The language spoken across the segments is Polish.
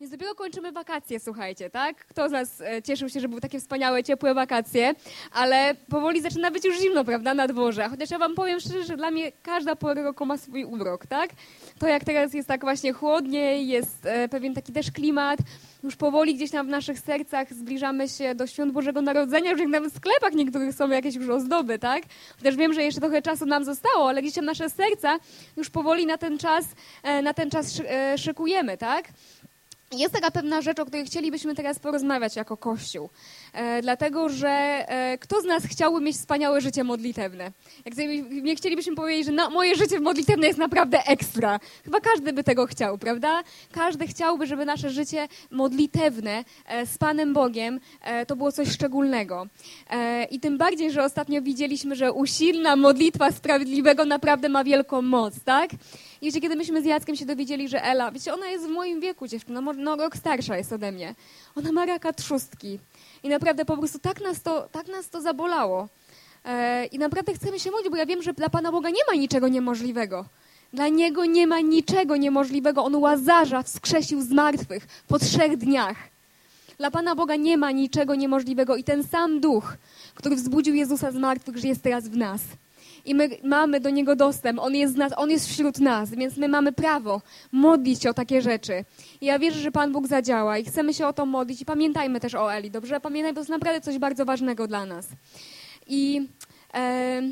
Więc dopiero kończymy wakacje, słuchajcie, tak? Kto z nas e, cieszył się, że były takie wspaniałe, ciepłe wakacje, ale powoli zaczyna być już zimno, prawda, na dworze. Chociaż ja wam powiem szczerze, że dla mnie każda pora roku ma swój urok, tak? To jak teraz jest tak właśnie chłodniej, jest e, pewien taki też klimat, już powoli gdzieś tam w naszych sercach zbliżamy się do świąt Bożego Narodzenia, już jak nawet w sklepach niektórych są jakieś już ozdoby, tak? Chociaż wiem, że jeszcze trochę czasu nam zostało, ale gdzieś tam nasze serca już powoli na ten czas, e, na ten czas szykujemy, tak? Jest taka pewna rzecz, o której chcielibyśmy teraz porozmawiać jako Kościół. E, dlatego, że e, kto z nas chciałby mieć wspaniałe życie modlitewne? Jak nie chcielibyśmy powiedzieć, że no, moje życie modlitewne jest naprawdę ekstra. Chyba każdy by tego chciał, prawda? Każdy chciałby, żeby nasze życie modlitewne e, z Panem Bogiem e, to było coś szczególnego. E, I tym bardziej, że ostatnio widzieliśmy, że usilna modlitwa sprawiedliwego naprawdę ma wielką moc, tak? I wiecie, kiedy myśmy z Jackiem się dowiedzieli, że Ela, wiecie, ona jest w moim wieku dziewczyna, no, no rok starsza jest ode mnie. Ona ma raka trzustki. I naprawdę po prostu tak nas to, tak nas to zabolało. E, I naprawdę chcemy się modlić, bo ja wiem, że dla Pana Boga nie ma niczego niemożliwego. Dla Niego nie ma niczego niemożliwego. On Łazarza wskrzesił z martwych po trzech dniach. Dla Pana Boga nie ma niczego niemożliwego i ten sam duch, który wzbudził Jezusa z martwych, że jest teraz w nas i my mamy do Niego dostęp. On jest, nas, on jest wśród nas, więc my mamy prawo modlić się o takie rzeczy. I ja wierzę, że Pan Bóg zadziała i chcemy się o to modlić. I pamiętajmy też o Eli, dobrze? Pamiętaj, to jest naprawdę coś bardzo ważnego dla nas. I... E,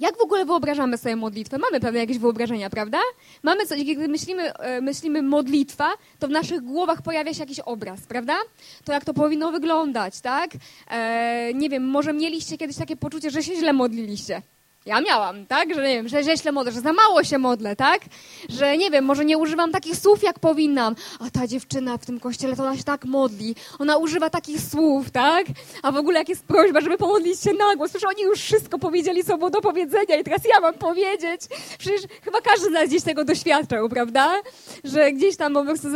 jak w ogóle wyobrażamy sobie modlitwę? Mamy pewne jakieś wyobrażenia, prawda? Mamy coś, kiedy myślimy, e, myślimy modlitwa, to w naszych głowach pojawia się jakiś obraz, prawda? To jak to powinno wyglądać, tak? E, nie wiem, może mieliście kiedyś takie poczucie, że się źle modliliście. Ja miałam, tak? Że nie wiem, że, że źle modlę, że za mało się modlę, tak? Że nie wiem, może nie używam takich słów, jak powinnam. A ta dziewczyna w tym kościele, to ona się tak modli. Ona używa takich słów, tak? A w ogóle jak jest prośba, żeby pomodlić się na głos. Przecież oni już wszystko powiedzieli, co było do powiedzenia i teraz ja mam powiedzieć. Przecież chyba każdy z nas gdzieś tego doświadczał, prawda? Że gdzieś tam po prostu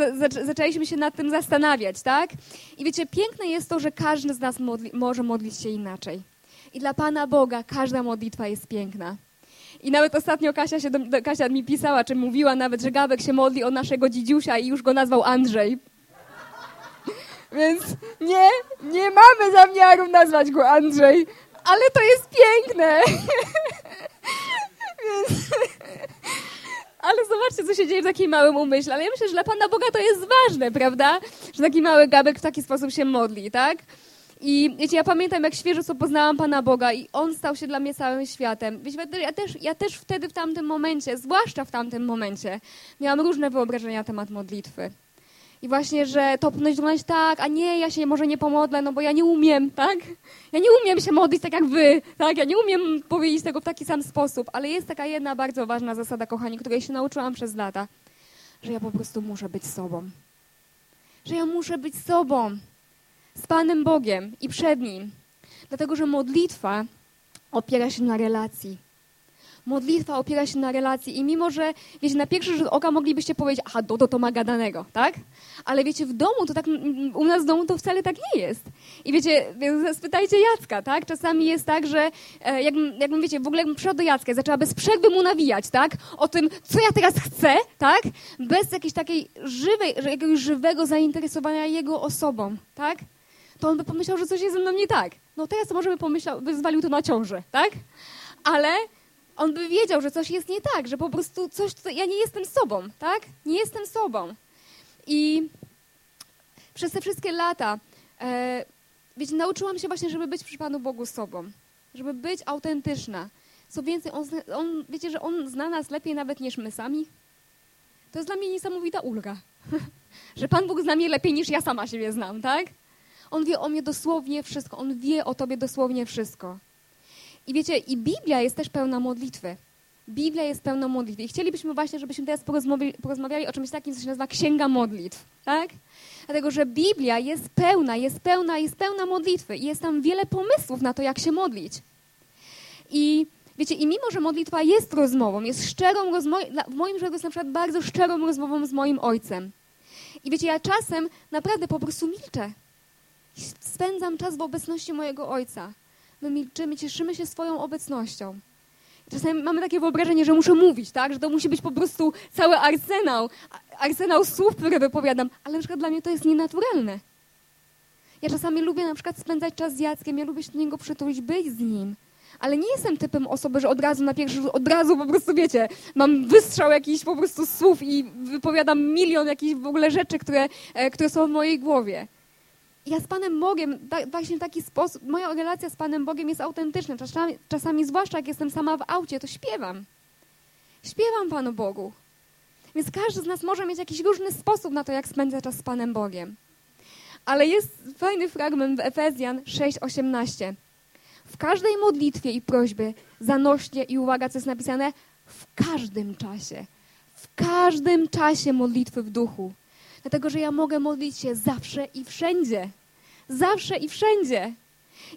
zaczęliśmy się nad tym zastanawiać, tak? I wiecie, piękne jest to, że każdy z nas modli może modlić się inaczej. I dla Pana Boga każda modlitwa jest piękna. I nawet ostatnio Kasia, się do, Kasia mi pisała, czy mówiła nawet, że Gabek się modli o naszego dzidziusia i już go nazwał Andrzej. Więc nie, nie mamy zamiaru nazwać go Andrzej, ale to jest piękne. Więc, ale zobaczcie, co się dzieje w takim małym umyśle. Ale ja myślę, że dla Pana Boga to jest ważne, prawda? Że taki mały Gabek w taki sposób się modli, tak? I wiecie, ja pamiętam, jak świeżo co poznałam Pana Boga i On stał się dla mnie całym światem. Wiecie, ja też, ja też wtedy, w tamtym momencie, zwłaszcza w tamtym momencie, miałam różne wyobrażenia na temat modlitwy. I właśnie, że to powinno wyglądać tak, a nie, ja się może nie pomodlę, no bo ja nie umiem, tak? Ja nie umiem się modlić tak jak wy, tak? Ja nie umiem powiedzieć tego w taki sam sposób, ale jest taka jedna bardzo ważna zasada, kochani, której się nauczyłam przez lata, że ja po prostu muszę być sobą. Że ja muszę być sobą z Panem Bogiem i przed Nim. Dlatego, że modlitwa opiera się na relacji. Modlitwa opiera się na relacji i mimo, że wiecie, na pierwszy rzut oka moglibyście powiedzieć, aha, Dodo to ma gadanego, tak? Ale wiecie, w domu to tak, u nas w domu to wcale tak nie jest. I wiecie, spytajcie Jacka, tak? Czasami jest tak, że e, jakbym, jakbym wiecie, w ogóle jakbym przyszła do Jacka, zaczęła bez przerwy mu nawijać, tak? O tym, co ja teraz chcę, tak? Bez jakiejś takiej żywej, jakiegoś żywego zainteresowania jego osobą, tak? To on by pomyślał, że coś jest ze mną nie tak. No teraz może by pomyślał, by zwalił to na ciążę, tak? Ale on by wiedział, że coś jest nie tak, że po prostu coś, tutaj, ja nie jestem sobą, tak? Nie jestem sobą. I przez te wszystkie lata, e, wiecie, nauczyłam się właśnie, żeby być przy Panu Bogu sobą, żeby być autentyczna. Co więcej, on, on, wiecie, że On zna nas lepiej nawet niż my sami? To jest dla mnie niesamowita ulga. że Pan Bóg zna mnie lepiej niż ja sama siebie znam, tak? On wie o mnie dosłownie wszystko. On wie o tobie dosłownie wszystko. I wiecie, i Biblia jest też pełna modlitwy. Biblia jest pełna modlitwy. I chcielibyśmy właśnie, żebyśmy teraz porozmawiali, porozmawiali o czymś takim, co się nazywa Księga Modlitw. Tak? Dlatego, że Biblia jest pełna, jest pełna, jest pełna modlitwy. I jest tam wiele pomysłów na to, jak się modlić. I wiecie, i mimo, że modlitwa jest rozmową, jest szczerą rozmową, w moim życiu jest na przykład bardzo szczerą rozmową z moim ojcem. I wiecie, ja czasem naprawdę po prostu milczę spędzam czas w obecności mojego Ojca. My milczymy, cieszymy się swoją obecnością. Czasami mamy takie wyobrażenie, że muszę mówić, tak? Że to musi być po prostu cały arsenał, arsenał słów, które wypowiadam, ale na przykład dla mnie to jest nienaturalne. Ja czasami lubię na przykład spędzać czas z Jackiem, ja lubię się do niego przytulić, być z nim. Ale nie jestem typem osoby, że od razu na pierwszy od razu po prostu, wiecie, mam wystrzał jakichś po prostu słów i wypowiadam milion jakichś w ogóle rzeczy, które, e, które są w mojej głowie. Ja z Panem Bogiem, da, właśnie taki sposób, moja relacja z Panem Bogiem jest autentyczna. Czasami, czasami, zwłaszcza jak jestem sama w aucie, to śpiewam. Śpiewam Panu Bogu. Więc każdy z nas może mieć jakiś różny sposób na to, jak spędza czas z Panem Bogiem. Ale jest fajny fragment w Efezjan 6:18. W każdej modlitwie i prośbie zanośnie i uwaga, co jest napisane, w każdym czasie. W każdym czasie modlitwy w duchu. Dlatego, że ja mogę modlić się zawsze i wszędzie. Zawsze i wszędzie.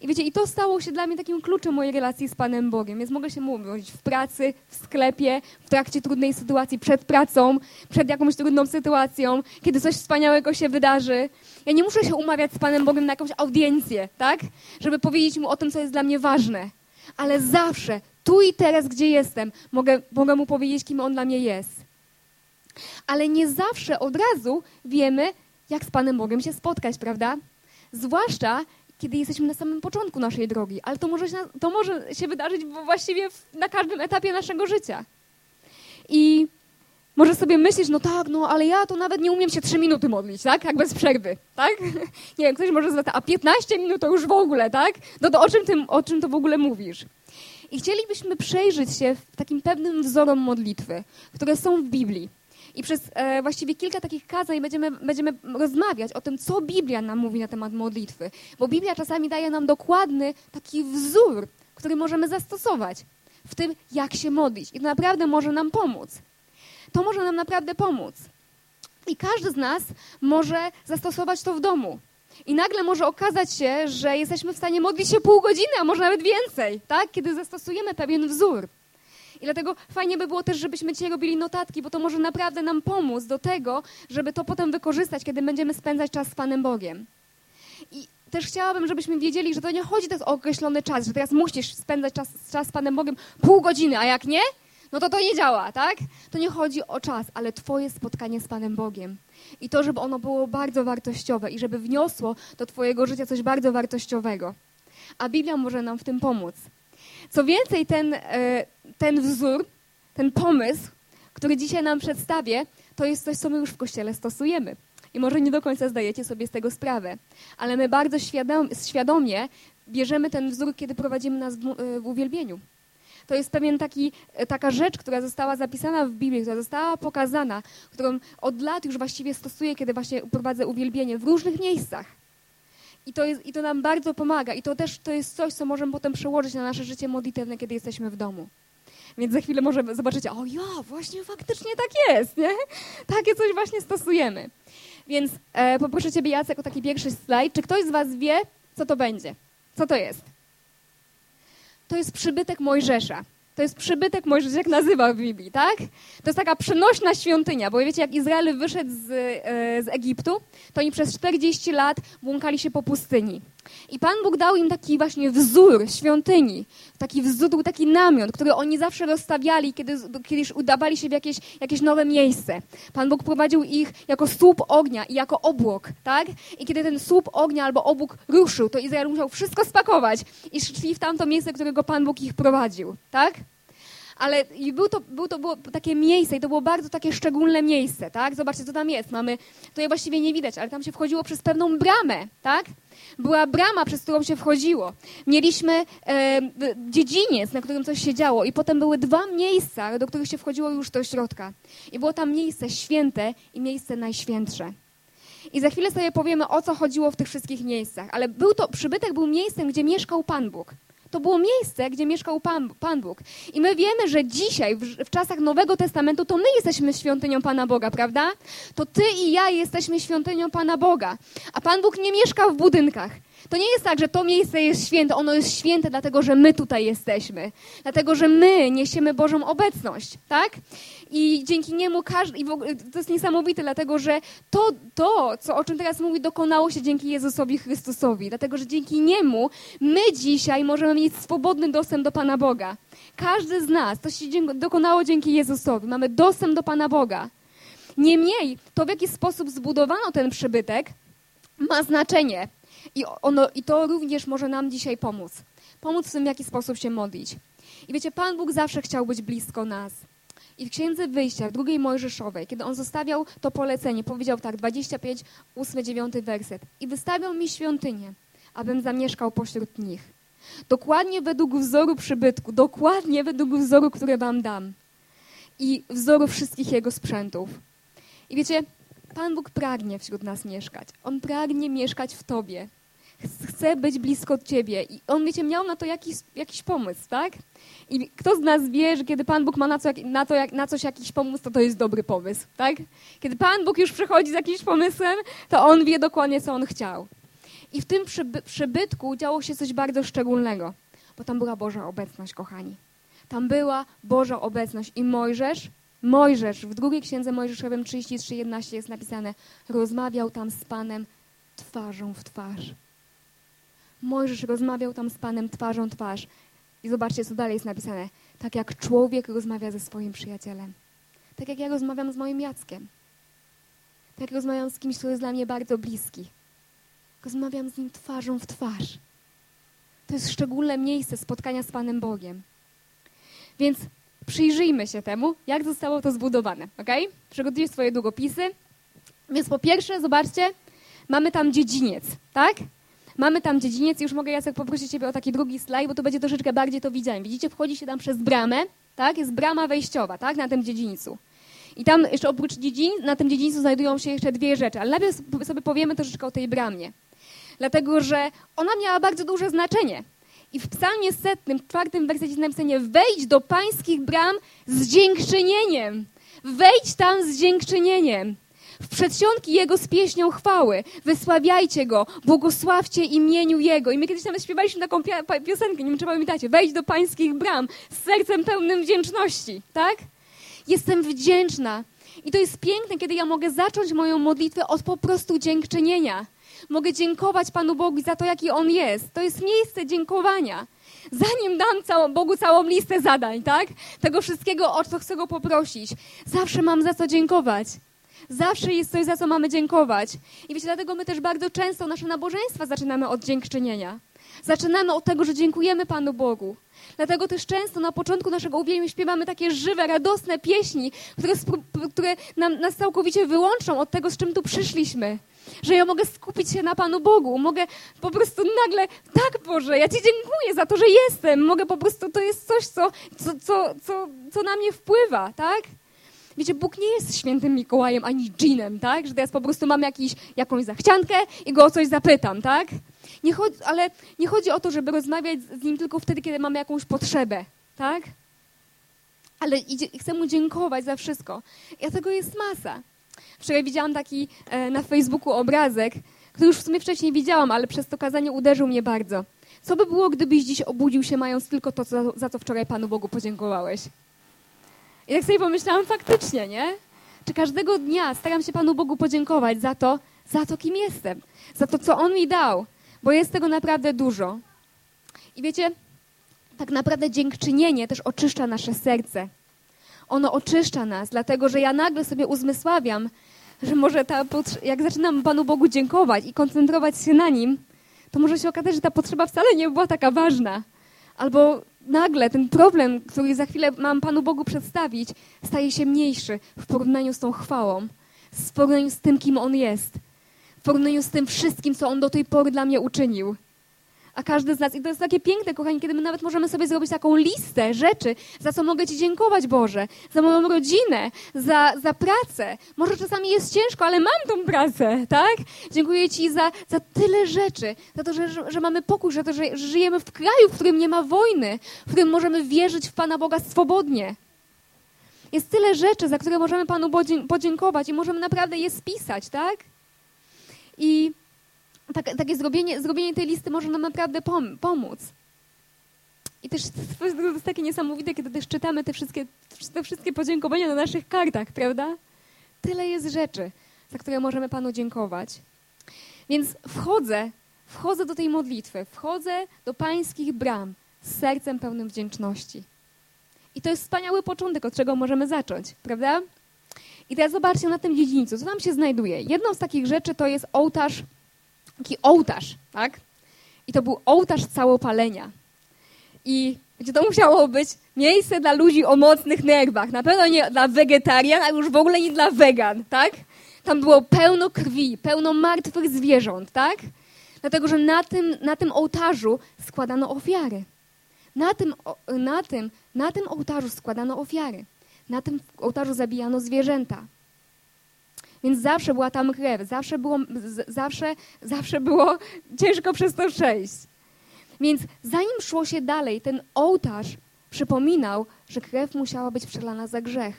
I wiecie, i to stało się dla mnie takim kluczem mojej relacji z Panem Bogiem. Więc mogę się mówić w pracy, w sklepie, w trakcie trudnej sytuacji, przed pracą, przed jakąś trudną sytuacją, kiedy coś wspaniałego się wydarzy. Ja nie muszę się umawiać z Panem Bogiem na jakąś audiencję, tak? Żeby powiedzieć Mu o tym, co jest dla mnie ważne. Ale zawsze, tu i teraz, gdzie jestem, mogę, mogę Mu powiedzieć, kim On dla mnie jest. Ale nie zawsze od razu wiemy, jak z Panem Bogiem się spotkać, prawda? Zwłaszcza kiedy jesteśmy na samym początku naszej drogi, ale to może się, to może się wydarzyć właściwie na każdym etapie naszego życia. I może sobie myśleć, no tak, no ale ja to nawet nie umiem się trzy minuty modlić, tak? Jak bez przerwy, tak? Nie wiem, ktoś może zadać, a 15 minut to już w ogóle, tak? No to o czym, tym, o czym to w ogóle mówisz? I chcielibyśmy przejrzeć się w takim pewnym wzorom modlitwy, które są w Biblii. I przez e, właściwie kilka takich kazań będziemy, będziemy rozmawiać o tym, co Biblia nam mówi na temat modlitwy. Bo Biblia czasami daje nam dokładny taki wzór, który możemy zastosować w tym, jak się modlić. I to naprawdę może nam pomóc. To może nam naprawdę pomóc. I każdy z nas może zastosować to w domu. I nagle może okazać się, że jesteśmy w stanie modlić się pół godziny, a może nawet więcej, tak? kiedy zastosujemy pewien wzór. I dlatego fajnie by było też, żebyśmy dzisiaj robili notatki, bo to może naprawdę nam pomóc do tego, żeby to potem wykorzystać, kiedy będziemy spędzać czas z Panem Bogiem. I też chciałabym, żebyśmy wiedzieli, że to nie chodzi teraz o określony czas, że teraz musisz spędzać czas, czas z Panem Bogiem pół godziny, a jak nie, no to to nie działa, tak? To nie chodzi o czas, ale Twoje spotkanie z Panem Bogiem. I to, żeby ono było bardzo wartościowe i żeby wniosło do Twojego życia coś bardzo wartościowego. A Biblia może nam w tym pomóc. Co więcej, ten, e, ten wzór, ten pomysł, który dzisiaj nam przedstawię, to jest coś, co my już w Kościele stosujemy. I może nie do końca zdajecie sobie z tego sprawę, ale my bardzo świadom, świadomie bierzemy ten wzór, kiedy prowadzimy nas w, e, w uwielbieniu. To jest pewien taki, e, taka rzecz, która została zapisana w Biblii, która została pokazana, którą od lat już właściwie stosuję, kiedy właśnie prowadzę uwielbienie w różnych miejscach. I to, jest, I to nam bardzo pomaga. I to też to jest coś, co możemy potem przełożyć na nasze życie modlitewne, kiedy jesteśmy w domu. Więc za chwilę może zobaczycie, o ja, właśnie faktycznie tak jest, nie? Takie coś właśnie stosujemy. Więc e, poproszę Ciebie, Jacek, o taki pierwszy slajd. Czy ktoś z Was wie, co to będzie? Co to jest? To jest przybytek Mojżesza. To jest przybytek Mojżesz, jak nazywa w Biblii, tak? To jest taka przenośna świątynia, bo wiecie, jak Izrael wyszedł z, e, z Egiptu, to oni przez 40 lat błąkali się po pustyni. I Pan Bóg dał im taki właśnie wzór świątyni, taki wzór, taki namiot, który oni zawsze rozstawiali, kiedy, kiedy udawali się w jakieś, jakieś nowe miejsce. Pan Bóg prowadził ich jako słup ognia i jako obłok, tak? I kiedy ten słup ognia albo obłok ruszył, to Izrael musiał wszystko spakować i szli w tamto miejsce, którego Pan Bóg ich prowadził, tak? Ale był to, był to było takie miejsce i to było bardzo takie szczególne miejsce, tak? Zobaczcie, co tam jest. Mamy, je właściwie nie widać, ale tam się wchodziło przez pewną bramę, tak? Była brama, przez którą się wchodziło. Mieliśmy e, dziedziniec, na którym coś się działo i potem były dwa miejsca, do których się wchodziło już do środka. I było tam miejsce święte i miejsce najświętsze. I za chwilę sobie powiemy, o co chodziło w tych wszystkich miejscach. Ale był to, przybytek był miejscem, gdzie mieszkał Pan Bóg. To było miejsce, gdzie mieszkał Pan, Pan Bóg. I my wiemy, że dzisiaj, w, w, czasach Nowego Testamentu, to my jesteśmy świątynią Pana Boga, prawda? To ty i ja jesteśmy świątynią Pana Boga. A Pan Bóg nie mieszka w budynkach. To nie jest tak, że to miejsce jest święte. Ono jest święte dlatego, że my tutaj jesteśmy. Dlatego, że my niesiemy Bożą obecność, tak? I dzięki niemu każdy, i ogóle, to jest niesamowite, dlatego że to, to, co, o czym teraz mówi, dokonało się dzięki Jezusowi Chrystusowi. Dlatego, że dzięki niemu my dzisiaj możemy mieć swobodny dostęp do Pana Boga. Każdy z nas, to się dokonało dzięki Jezusowi. Mamy dostęp do Pana Boga. Niemniej, to w jaki sposób zbudowano ten przybytek, ma znaczenie. I, ono, I to również może nam dzisiaj pomóc. Pomóc w tym, w jaki sposób się modlić. I wiecie, Pan Bóg zawsze chciał być blisko nas. I w Księdze Wyjścia, w drugiej Mojżeszowej, kiedy on zostawiał to polecenie, powiedział tak, 25, 8, 9 werset. I wystawiał mi świątynię, abym zamieszkał pośród nich. Dokładnie według wzoru przybytku, dokładnie według wzoru, który wam dam. I wzoru wszystkich jego sprzętów. I wiecie, Pan Bóg pragnie wśród nas mieszkać. On pragnie mieszkać w Tobie. Chce być blisko Ciebie. I On, wiecie, miał na to jakiś, jakiś pomysł, tak? I kto z nas wie, że kiedy Pan Bóg ma na, co, na, to, na coś jakiś pomysł, to to jest dobry pomysł, tak? Kiedy Pan Bóg już przychodzi z jakimś pomysłem, to On wie dokładnie, co On chciał. I w tym przyby przybytku działo się coś bardzo szczególnego, bo tam była Boża obecność, kochani. Tam była Boża obecność i Mojżesz Mojżesz, w drugiej księdze Mojżeszowym 33:11 jest napisane: Rozmawiał tam z Panem twarzą w twarz. Mojżesz rozmawiał tam z Panem twarzą w twarz. I zobaczcie, co dalej jest napisane. Tak jak człowiek rozmawia ze swoim przyjacielem. Tak jak ja rozmawiam z moim Jackiem. Tak jak rozmawiam z kimś, kto jest dla mnie bardzo bliski. Rozmawiam z nim twarzą w twarz. To jest szczególne miejsce spotkania z Panem Bogiem. Więc przyjrzyjmy się temu, jak zostało to zbudowane, ok? Przygotujcie swoje długopisy. Więc po pierwsze, zobaczcie, mamy tam dziedziniec, tak? Mamy tam dziedziniec już mogę, Jacek, poprosić Ciebie o taki drugi slajd, bo to będzie troszeczkę bardziej to widziałem. Widzicie, wchodzi się tam przez bramę, tak? Jest brama wejściowa, tak? Na tym dziedzińcu. I tam jeszcze oprócz dziedzin, na tym dziedzińcu znajdują się jeszcze dwie rzeczy, ale najpierw sobie powiemy troszeczkę o tej bramie. Dlatego, że ona miała bardzo duże znaczenie. I w psalmie setnym, w czwartym wersecie jest napisane wejdź do pańskich bram z dziękczynieniem. Wejdź tam z dziękczynieniem. W przedsionki Jego z pieśnią chwały. Wysławiajcie Go, błogosławcie imieniu Jego. I my kiedyś nawet śpiewaliśmy taką piosenkę, nie wiem czy pamiętacie. Wejdź do pańskich bram z sercem pełnym wdzięczności. Tak? Jestem wdzięczna. I to jest piękne, kiedy ja mogę zacząć moją modlitwę od po prostu dziękczynienia. Mogę dziękować Panu Bogu za to, jaki On jest. To jest miejsce dziękowania. Zanim dam całą, Bogu całą listę zadań, tak? Tego wszystkiego, o co chcę Go poprosić. Zawsze mam za co dziękować. Zawsze jest coś, za co mamy dziękować. I wiecie, dlatego my też bardzo często nasze nabożeństwa zaczynamy od dziękczynienia. Zaczynamy od tego, że dziękujemy Panu Bogu. Dlatego też często na początku naszego uwielbienia śpiewamy takie żywe, radosne pieśni, które, które nam, nas całkowicie wyłączą od tego, z czym tu przyszliśmy że ja mogę skupić się na Panu Bogu. Mogę po prostu nagle, tak Boże, ja Ci dziękuję za to, że jestem. Mogę po prostu, to jest coś, co, co, co, co, co na mnie wpływa, tak? Wiecie, Bóg nie jest świętym Mikołajem ani dżinem, tak? Że teraz po prostu mam jakiś, jakąś zachciankę i go o coś zapytam, tak? Nie chodzi, ale nie chodzi o to, żeby rozmawiać z Nim tylko wtedy, kiedy mamy jakąś potrzebę, tak? Ale idzie, chcę Mu dziękować za wszystko. I tego jest masa. Wczoraj widziałam taki e, na Facebooku obrazek, który już w sumie wcześniej widziałam, ale przez to kazanie uderzył mnie bardzo. Co by było, gdybyś dziś obudził się mając tylko to, za, za co wczoraj Panu Bogu podziękowałeś? I tak sobie pomyślałam, faktycznie, nie? Czy każdego dnia staram się Panu Bogu podziękować za to, za to, kim jestem, za to, co On mi dał, bo jest tego naprawdę dużo. I wiecie, tak naprawdę dziękczynienie też oczyszcza nasze serce. Ono oczyszcza nas, dlatego że ja nagle sobie uzmysławiam, że może ta, jak zaczynam Panu Bogu dziękować i koncentrować się na Nim, to może się okazać, że ta potrzeba wcale nie była taka ważna. Albo nagle ten problem, który za chwilę mam Panu Bogu przedstawić, staje się mniejszy w porównaniu z tą chwałą, w porównaniu z tym, kim On jest, w porównaniu z tym wszystkim, co On do tej pory dla mnie uczynił a każdy z nas. I to jest takie piękne, kochani, kiedy my nawet możemy sobie zrobić taką listę rzeczy, za co mogę Ci dziękować, Boże. Za moją rodzinę, za, za pracę. Może czasami jest ciężko, ale mam tą pracę, tak? Dziękuję Ci za, za tyle rzeczy. Za to, że, że, mamy pokój, za to, że żyjemy w kraju, w którym nie ma wojny, w którym możemy wierzyć w Pana Boga swobodnie. Jest tyle rzeczy, za które możemy Panu podziękować i możemy naprawdę je spisać, tak? I tak, takie zrobienie, zrobienie tej listy może nam naprawdę pom pomóc. I też to jest takie niesamowite, kiedy też czytamy te wszystkie, te wszystkie podziękowania na naszych kartach, prawda? Tyle jest rzeczy, za które możemy Panu dziękować. Więc wchodzę, wchodzę do tej modlitwy, wchodzę do Pańskich bram z sercem pełnym wdzięczności. I to jest wspaniały początek, od czego możemy zacząć, prawda? I teraz zobaczcie na tym dziedzińcu, co tam się znajduje. Jedną z takich rzeczy to jest ołtarz, taki ołtarz, tak? I to był ołtarz całopalenia. I gdzie to musiało być miejsce dla ludzi o mocnych nerwach. Na pewno nie dla wegetarian, a już w ogóle nie dla wegan, tak? Tam było pełno krwi, pełno martwych zwierząt, tak? Dlatego, że na tym, na tym ołtarzu składano ofiary. Na tym, na, tym, na tym ołtarzu składano ofiary. Na tym ołtarzu zabijano zwierzęta. Więc zawsze była tam krew, zawsze było, zawsze, zawsze było ciężko przez to przejść. Więc zanim szło się dalej, ten ołtarz przypominał, że krew musiała być przelana za grzech.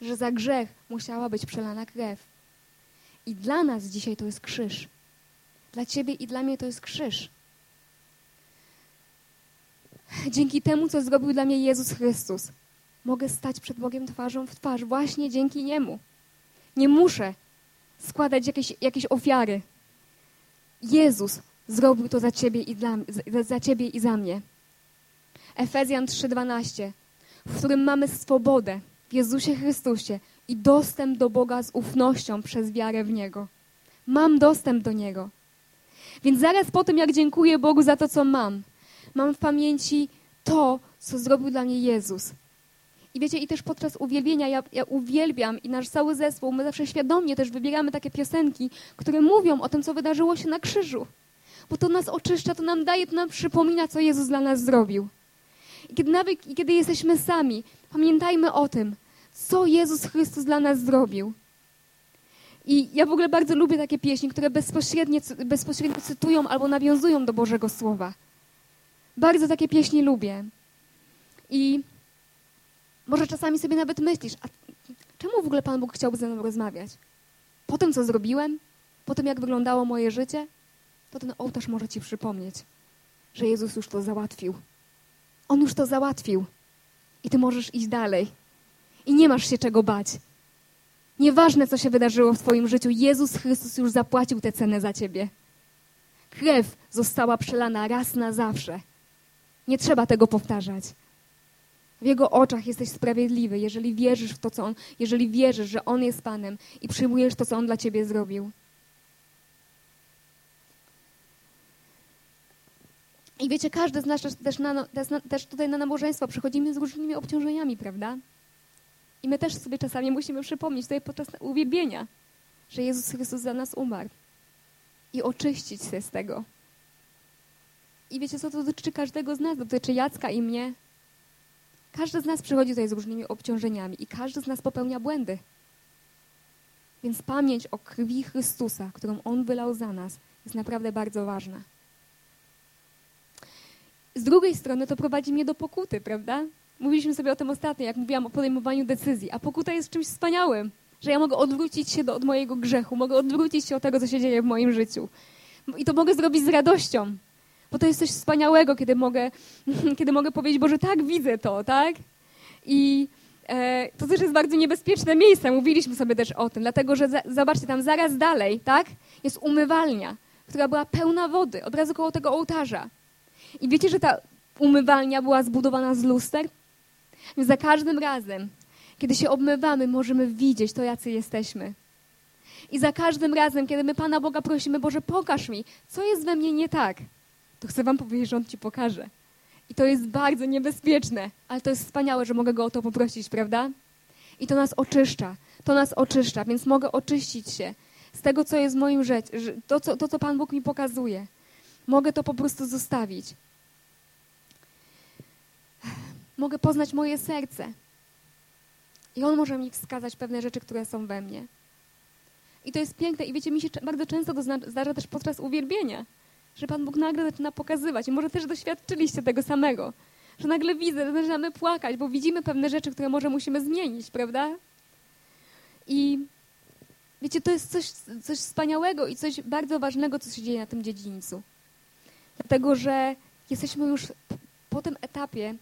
Że za grzech musiała być przelana krew. I dla nas dzisiaj to jest krzyż. Dla ciebie i dla mnie to jest krzyż. Dzięki temu, co zrobił dla mnie Jezus Chrystus, mogę stać przed Bogiem twarzą w twarz właśnie dzięki Niemu. Nie muszę składać jakieś, jakieś ofiary. Jezus zrobił to za ciebie i, dla, za ciebie i za mnie. Efezjan 3:12, w którym mamy swobodę w Jezusie Chrystusie i dostęp do Boga z ufnością przez wiarę w Niego. Mam dostęp do Niego. Więc zaraz po tym, jak dziękuję Bogu za to, co mam, mam w pamięci to, co zrobił dla mnie Jezus. I wiecie, i też podczas uwielbienia ja, ja, uwielbiam i nasz cały zespół, my zawsze świadomie też wybieramy takie piosenki, które mówią o tym, co wydarzyło się na krzyżu. Bo to nas oczyszcza, to nam daje, to nam przypomina, co Jezus dla nas zrobił. I kiedy, nawet, i kiedy jesteśmy sami, pamiętajmy o tym, co Jezus Chrystus dla nas zrobił. I ja w ogóle bardzo lubię takie pieśni, które bezpośrednio, bezpośrednio cytują albo nawiązują do Bożego Słowa. Bardzo takie pieśni lubię. I może czasami sobie nawet myślisz, a czemu w ogóle Pan Bóg chciałby ze mną rozmawiać? Po tym, co zrobiłem? Po tym, jak wyglądało moje życie? To ten ołtarz może ci przypomnieć, że Jezus już to załatwił. On już to załatwił. I ty możesz iść dalej. I nie masz się czego bać. Nieważne, co się wydarzyło w Twoim życiu, Jezus Chrystus już zapłacił tę cenę za Ciebie. Krew została przelana raz na zawsze. Nie trzeba tego powtarzać. W Jego oczach jesteś sprawiedliwy, jeżeli wierzysz w to, co On, jeżeli wierzysz, że On jest Panem i przyjmujesz to, co On dla Ciebie zrobił. I wiecie, każdy z nas też, na, też tutaj na nabożeństwo przychodzimy z różnymi obciążeniami, prawda? I my też sobie czasami musimy przypomnieć tutaj podczas uwielbienia, że Jezus Chrystus za nas umarł i oczyścić się z tego. I wiecie co, to dotyczy każdego z nas, dotyczy Jacka i mnie. Każdy z nas przychodzi tutaj z różnymi obciążeniami i każdy z nas popełnia błędy. Więc pamięć o krwi Chrystusa, którą On wylał za nas, jest naprawdę bardzo ważna. Z drugiej strony to prowadzi mnie do pokuty, prawda? Mówiliśmy sobie o tym ostatnio, jak mówiłam o podejmowaniu decyzji, a pokuta jest czymś wspaniałym, że ja mogę odwrócić się do, od mojego grzechu, mogę odwrócić się od tego, co się dzieje w moim życiu. I to mogę zrobić z radością, bo to jest coś wspaniałego, kiedy mogę, kiedy mogę powiedzieć, Boże, tak, widzę to, tak? I e, to też jest bardzo niebezpieczne miejsce, mówiliśmy sobie też o tym, dlatego, że za, zobaczcie, tam zaraz dalej, tak? Jest umywalnia, która była pełna wody, od razu koło tego ołtarza. I wiecie, że ta umywalnia była zbudowana z luster? Więc za każdym razem, kiedy się obmywamy, możemy widzieć to, jacy jesteśmy. I za każdym razem, kiedy my Pana Boga prosimy, Boże, pokaż mi, co jest we mnie nie tak, to chcę Wam powiedzieć, że On Ci pokaże. I to jest bardzo niebezpieczne, ale to jest wspaniałe, że mogę Go o to poprosić, prawda? I to nas oczyszcza, to nas oczyszcza, więc mogę oczyścić się z tego, co jest w moim życiu, to, co, to, co Pan Bóg mi pokazuje. Mogę to po prostu zostawić. Mogę poznać moje serce. I On może mi wskazać pewne rzeczy, które są we mnie. I to jest piękne. I wiecie, mi się bardzo często to zdarza też podczas uwielbienia, że Pan Bóg nagle zaczyna pokazywać. I może też doświadczyliście tego samego. Że nagle widzę, że zaczynamy płakać, bo widzimy pewne rzeczy, które może musimy zmienić, prawda? I wiecie, to jest coś, coś wspaniałego i coś bardzo ważnego, co się dzieje na tym dziedzińcu. Dlatego, że jesteśmy już po tym etapie,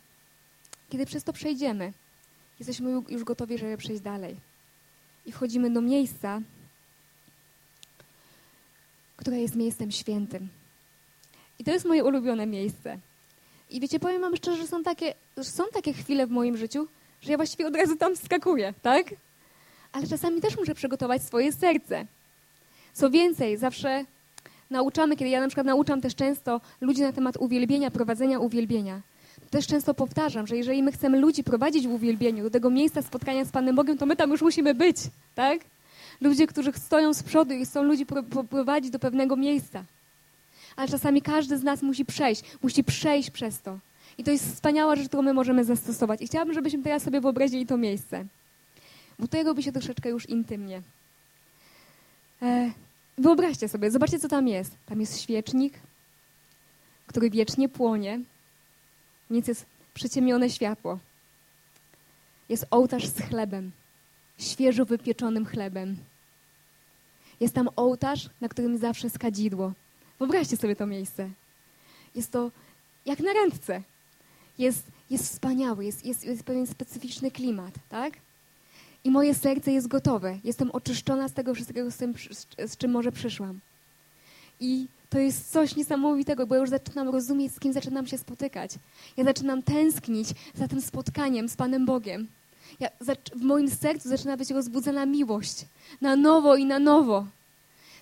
kiedy przez to przejdziemy, jesteśmy już gotowi, żeby przejść dalej. I wchodzimy do miejsca, które jest miejscem świętym. I to jest moje ulubione miejsce. I wiecie, powiem wam szczerze, że są takie, że są takie chwile w moim życiu, że ja właściwie od razu tam skakuję, tak? Ale czasami też muszę przygotować swoje serce. Co więcej, zawsze nauczamy, kiedy ja na przykład nauczam też często ludzi na temat uwielbienia, prowadzenia uwielbienia, też często powtarzam, że jeżeli my chcemy ludzi prowadzić w uwielbieniu do tego miejsca spotkania z Panem Bogiem, to my tam już musimy być, tak? Ludzie, którzy stoją z przodu i chcą ludzi prowadzić do pewnego miejsca. Ale czasami każdy z nas musi przejść, musi przejść przez to. I to jest wspaniała rzecz, którą my możemy zastosować. I chciałabym, żebyśmy teraz sobie wyobrazili to miejsce. Bo tutaj robi się troszeczkę już intymnie. E, wyobraźcie sobie, zobaczcie, co tam jest. Tam jest świecznik, który wiecznie płonie. Nic jest przyciemnione światło. Jest ołtarz z chlebem, świeżo wypieczonym chlebem. Jest tam ołtarz, na którym zawsze jest kadzidło. Wyobraźcie sobie to miejsce. Jest to jak na ręce. Jest, jest wspaniały, jest, jest, jest pewien specyficzny klimat, tak? I moje serce jest gotowe. Jestem oczyszczona z tego wszystkiego, z, tym, z czym może przyszłam. I to jest coś niesamowitego, bo ja już zaczynam rozumieć, z kim zaczynam się spotykać. Ja zaczynam tęsknić za tym spotkaniem z Panem Bogiem. Ja, w moim sercu zaczyna być rozbudzona miłość. Na nowo i na nowo.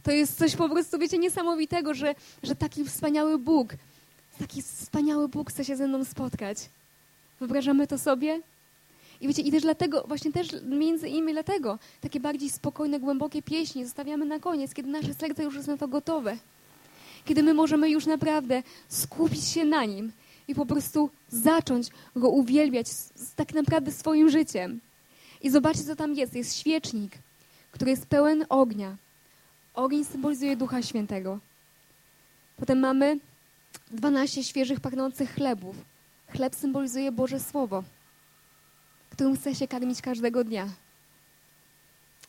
To jest coś po prostu, wiecie, niesamowitego, że, że taki wspaniały Bóg, taki wspaniały Bóg chce się ze mną spotkać. Wyobrażamy to sobie? I wiecie, i też dlatego, właśnie też między innymi dlatego, takie bardziej spokojne, głębokie pieśni zostawiamy na koniec, kiedy nasze serce już jest na to gotowe. Kiedy my możemy już naprawdę skupić się na Nim i po prostu zacząć Go uwielbiać z, tak naprawdę swoim życiem. I zobaczcie, co tam jest. Jest świecznik, który jest pełen ognia. Ogień symbolizuje Ducha Świętego. Potem mamy 12 świeżych, pachnących chlebów. Chleb symbolizuje Boże Słowo, którym chce się karmić każdego dnia.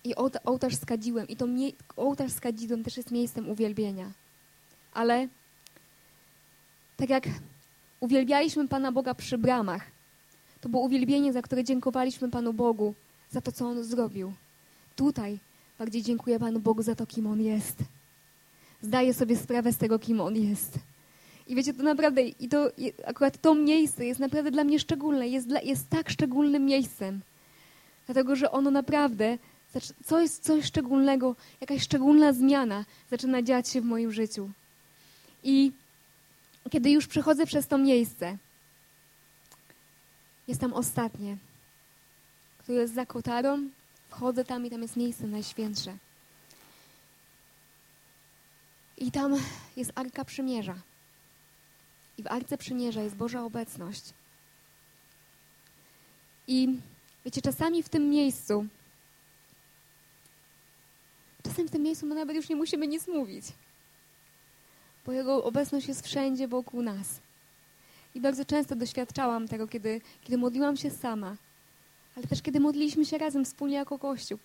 I ołtarz z. I to ołtarz z kadzidłem też jest miejscem uwielbienia. Ale tak jak uwielbialiśmy Pana Boga przy bramach, to było uwielbienie, za które dziękowaliśmy Panu Bogu, za to, co On zrobił. Tutaj bardziej dziękuję Panu Bogu za to, kim On jest. Zdaję sobie sprawę z tego, kim On jest. I wiecie, to naprawdę, i to akurat to miejsce jest naprawdę dla mnie szczególne, jest, dla, jest tak szczególnym miejscem. Dlatego, że ono naprawdę, coś, coś szczególnego, jakaś szczególna zmiana zaczyna dziać się w moim życiu. I kiedy już przechodzę przez to miejsce, jest tam ostatnie, które jest za kotarą, wchodzę tam i tam jest miejsce najświętsze. I tam jest Arka Przymierza. I w Arce Przymierza jest Boża obecność. I wiecie, czasami w tym miejscu, czasem w tym miejscu my nawet już nie musimy nic mówić bo Jego obecność jest wszędzie wokół nas. I bardzo często doświadczałam tego, kiedy, kiedy modliłam się sama, ale też kiedy modliliśmy się razem wspólnie jako Kościół.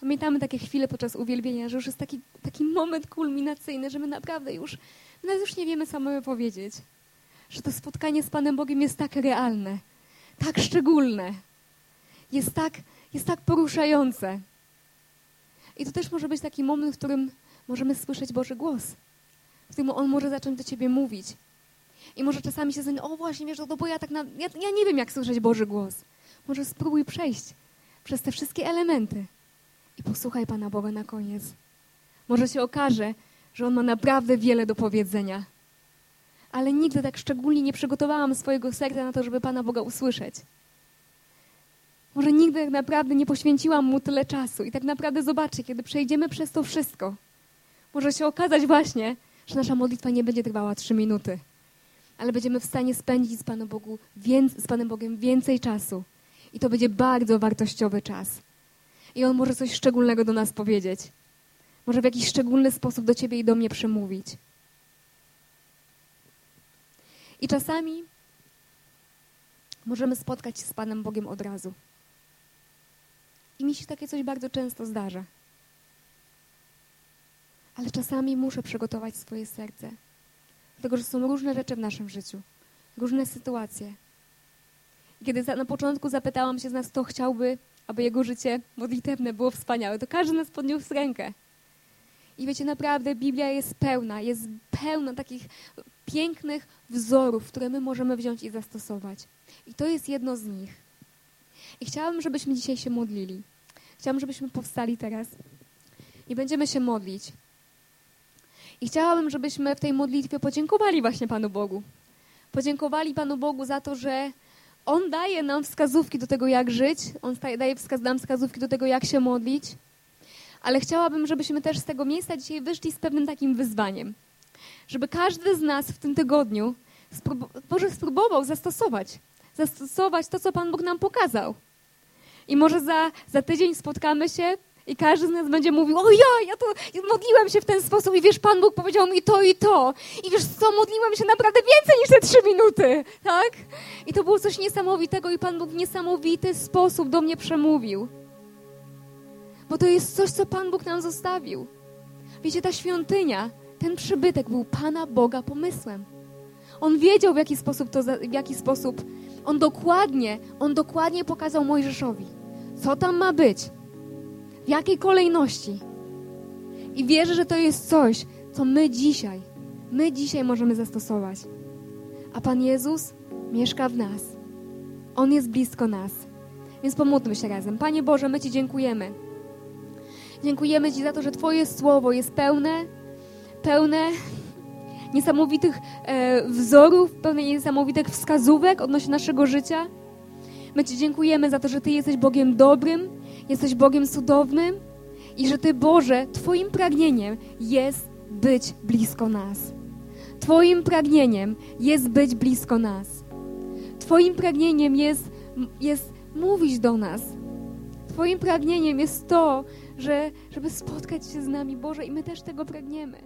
Pamiętamy takie chwile podczas uwielbienia, że już jest taki, taki moment kulminacyjny, że my naprawdę już, my już nie wiemy samemu powiedzieć, że to spotkanie z Panem Bogiem jest tak realne, tak szczególne, jest tak, jest tak poruszające. I to też może być taki moment, w którym możemy słyszeć Boży głos w którym On może zacząć do ciebie mówić. I może czasami się zastanawiać, o właśnie, wiesz, to bo ja tak na, ja, ja nie wiem, jak słyszeć Boży głos. Może spróbuj przejść przez te wszystkie elementy i posłuchaj Pana Boga na koniec. Może się okaże, że On ma naprawdę wiele do powiedzenia. Ale nigdy tak szczególnie nie przygotowałam swojego serca na to, żeby Pana Boga usłyszeć. Może nigdy tak naprawdę nie poświęciłam Mu tyle czasu. I tak naprawdę zobaczcie, kiedy przejdziemy przez to wszystko, może się okazać właśnie, że nasza modlitwa nie będzie trwała trzy minuty, ale będziemy w stanie spędzić z Panem, Bogu, z Panem Bogiem więcej czasu. I to będzie bardzo wartościowy czas. I On może coś szczególnego do nas powiedzieć. Może w jakiś szczególny sposób do Ciebie i do mnie przemówić. I czasami możemy spotkać się z Panem Bogiem od razu. I mi się takie coś bardzo często zdarza ale czasami muszę przygotować swoje serce. Dlatego, że są różne rzeczy w naszym życiu, różne sytuacje. Kiedy na początku zapytałam się z nas, kto chciałby, aby jego życie modlitewne było wspaniałe, to każdy nas podniósł rękę. I wiecie, naprawdę Biblia jest pełna, jest pełna takich pięknych wzorów, które my możemy wziąć i zastosować. I to jest jedno z nich. I chciałabym, żebyśmy dzisiaj się modlili. Chciałabym, żebyśmy powstali teraz i będziemy się modlić. I chciałabym, żebyśmy w tej modlitwie podziękowali właśnie Panu Bogu. Podziękowali Panu Bogu za to, że On daje nam wskazówki do tego, jak żyć. On daje nam wskazówki do tego, jak się modlić. Ale chciałabym, żebyśmy też z tego miejsca dzisiaj wyszli z pewnym takim wyzwaniem. Żeby każdy z nas w tym tygodniu może spróbował zastosować. Zastosować to, co Pan Bóg nam pokazał. I może za, za tydzień spotkamy się i każdy z nas będzie mówił, o ja, ja to modliłem się w ten sposób i wiesz, Pan Bóg powiedział mi to i to. I wiesz co, modliłem się naprawdę więcej niż te trzy minuty, tak? I to było coś niesamowitego i Pan Bóg w niesamowity sposób do mnie przemówił. Bo to jest coś, co Pan Bóg nam zostawił. Wiecie, ta świątynia, ten przybytek był Pana Boga pomysłem. On wiedział, w jaki sposób to, w jaki sposób, on dokładnie, on dokładnie pokazał Mojżeszowi, co tam ma być, jakiej kolejności. I wierzę, że to jest coś, co my dzisiaj, my dzisiaj możemy zastosować. A Pan Jezus mieszka w nas. On jest blisko nas. Więc pomódlmy się razem. Panie Boże, my Ci dziękujemy. Dziękujemy Ci za to, że Twoje słowo jest pełne, pełne niesamowitych e, wzorów, pełne niesamowitych wskazówek odnośnie naszego życia. My Ci dziękujemy za to, że Ty jesteś Bogiem dobrym, jesteś Bogiem cudownym i że Ty, Boże, Twoim pragnieniem jest być blisko nas. Twoim pragnieniem jest być blisko nas. Twoim pragnieniem jest, jest mówić do nas. Twoim pragnieniem jest to, że, żeby spotkać się z nami, Boże, i my też tego pragniemy.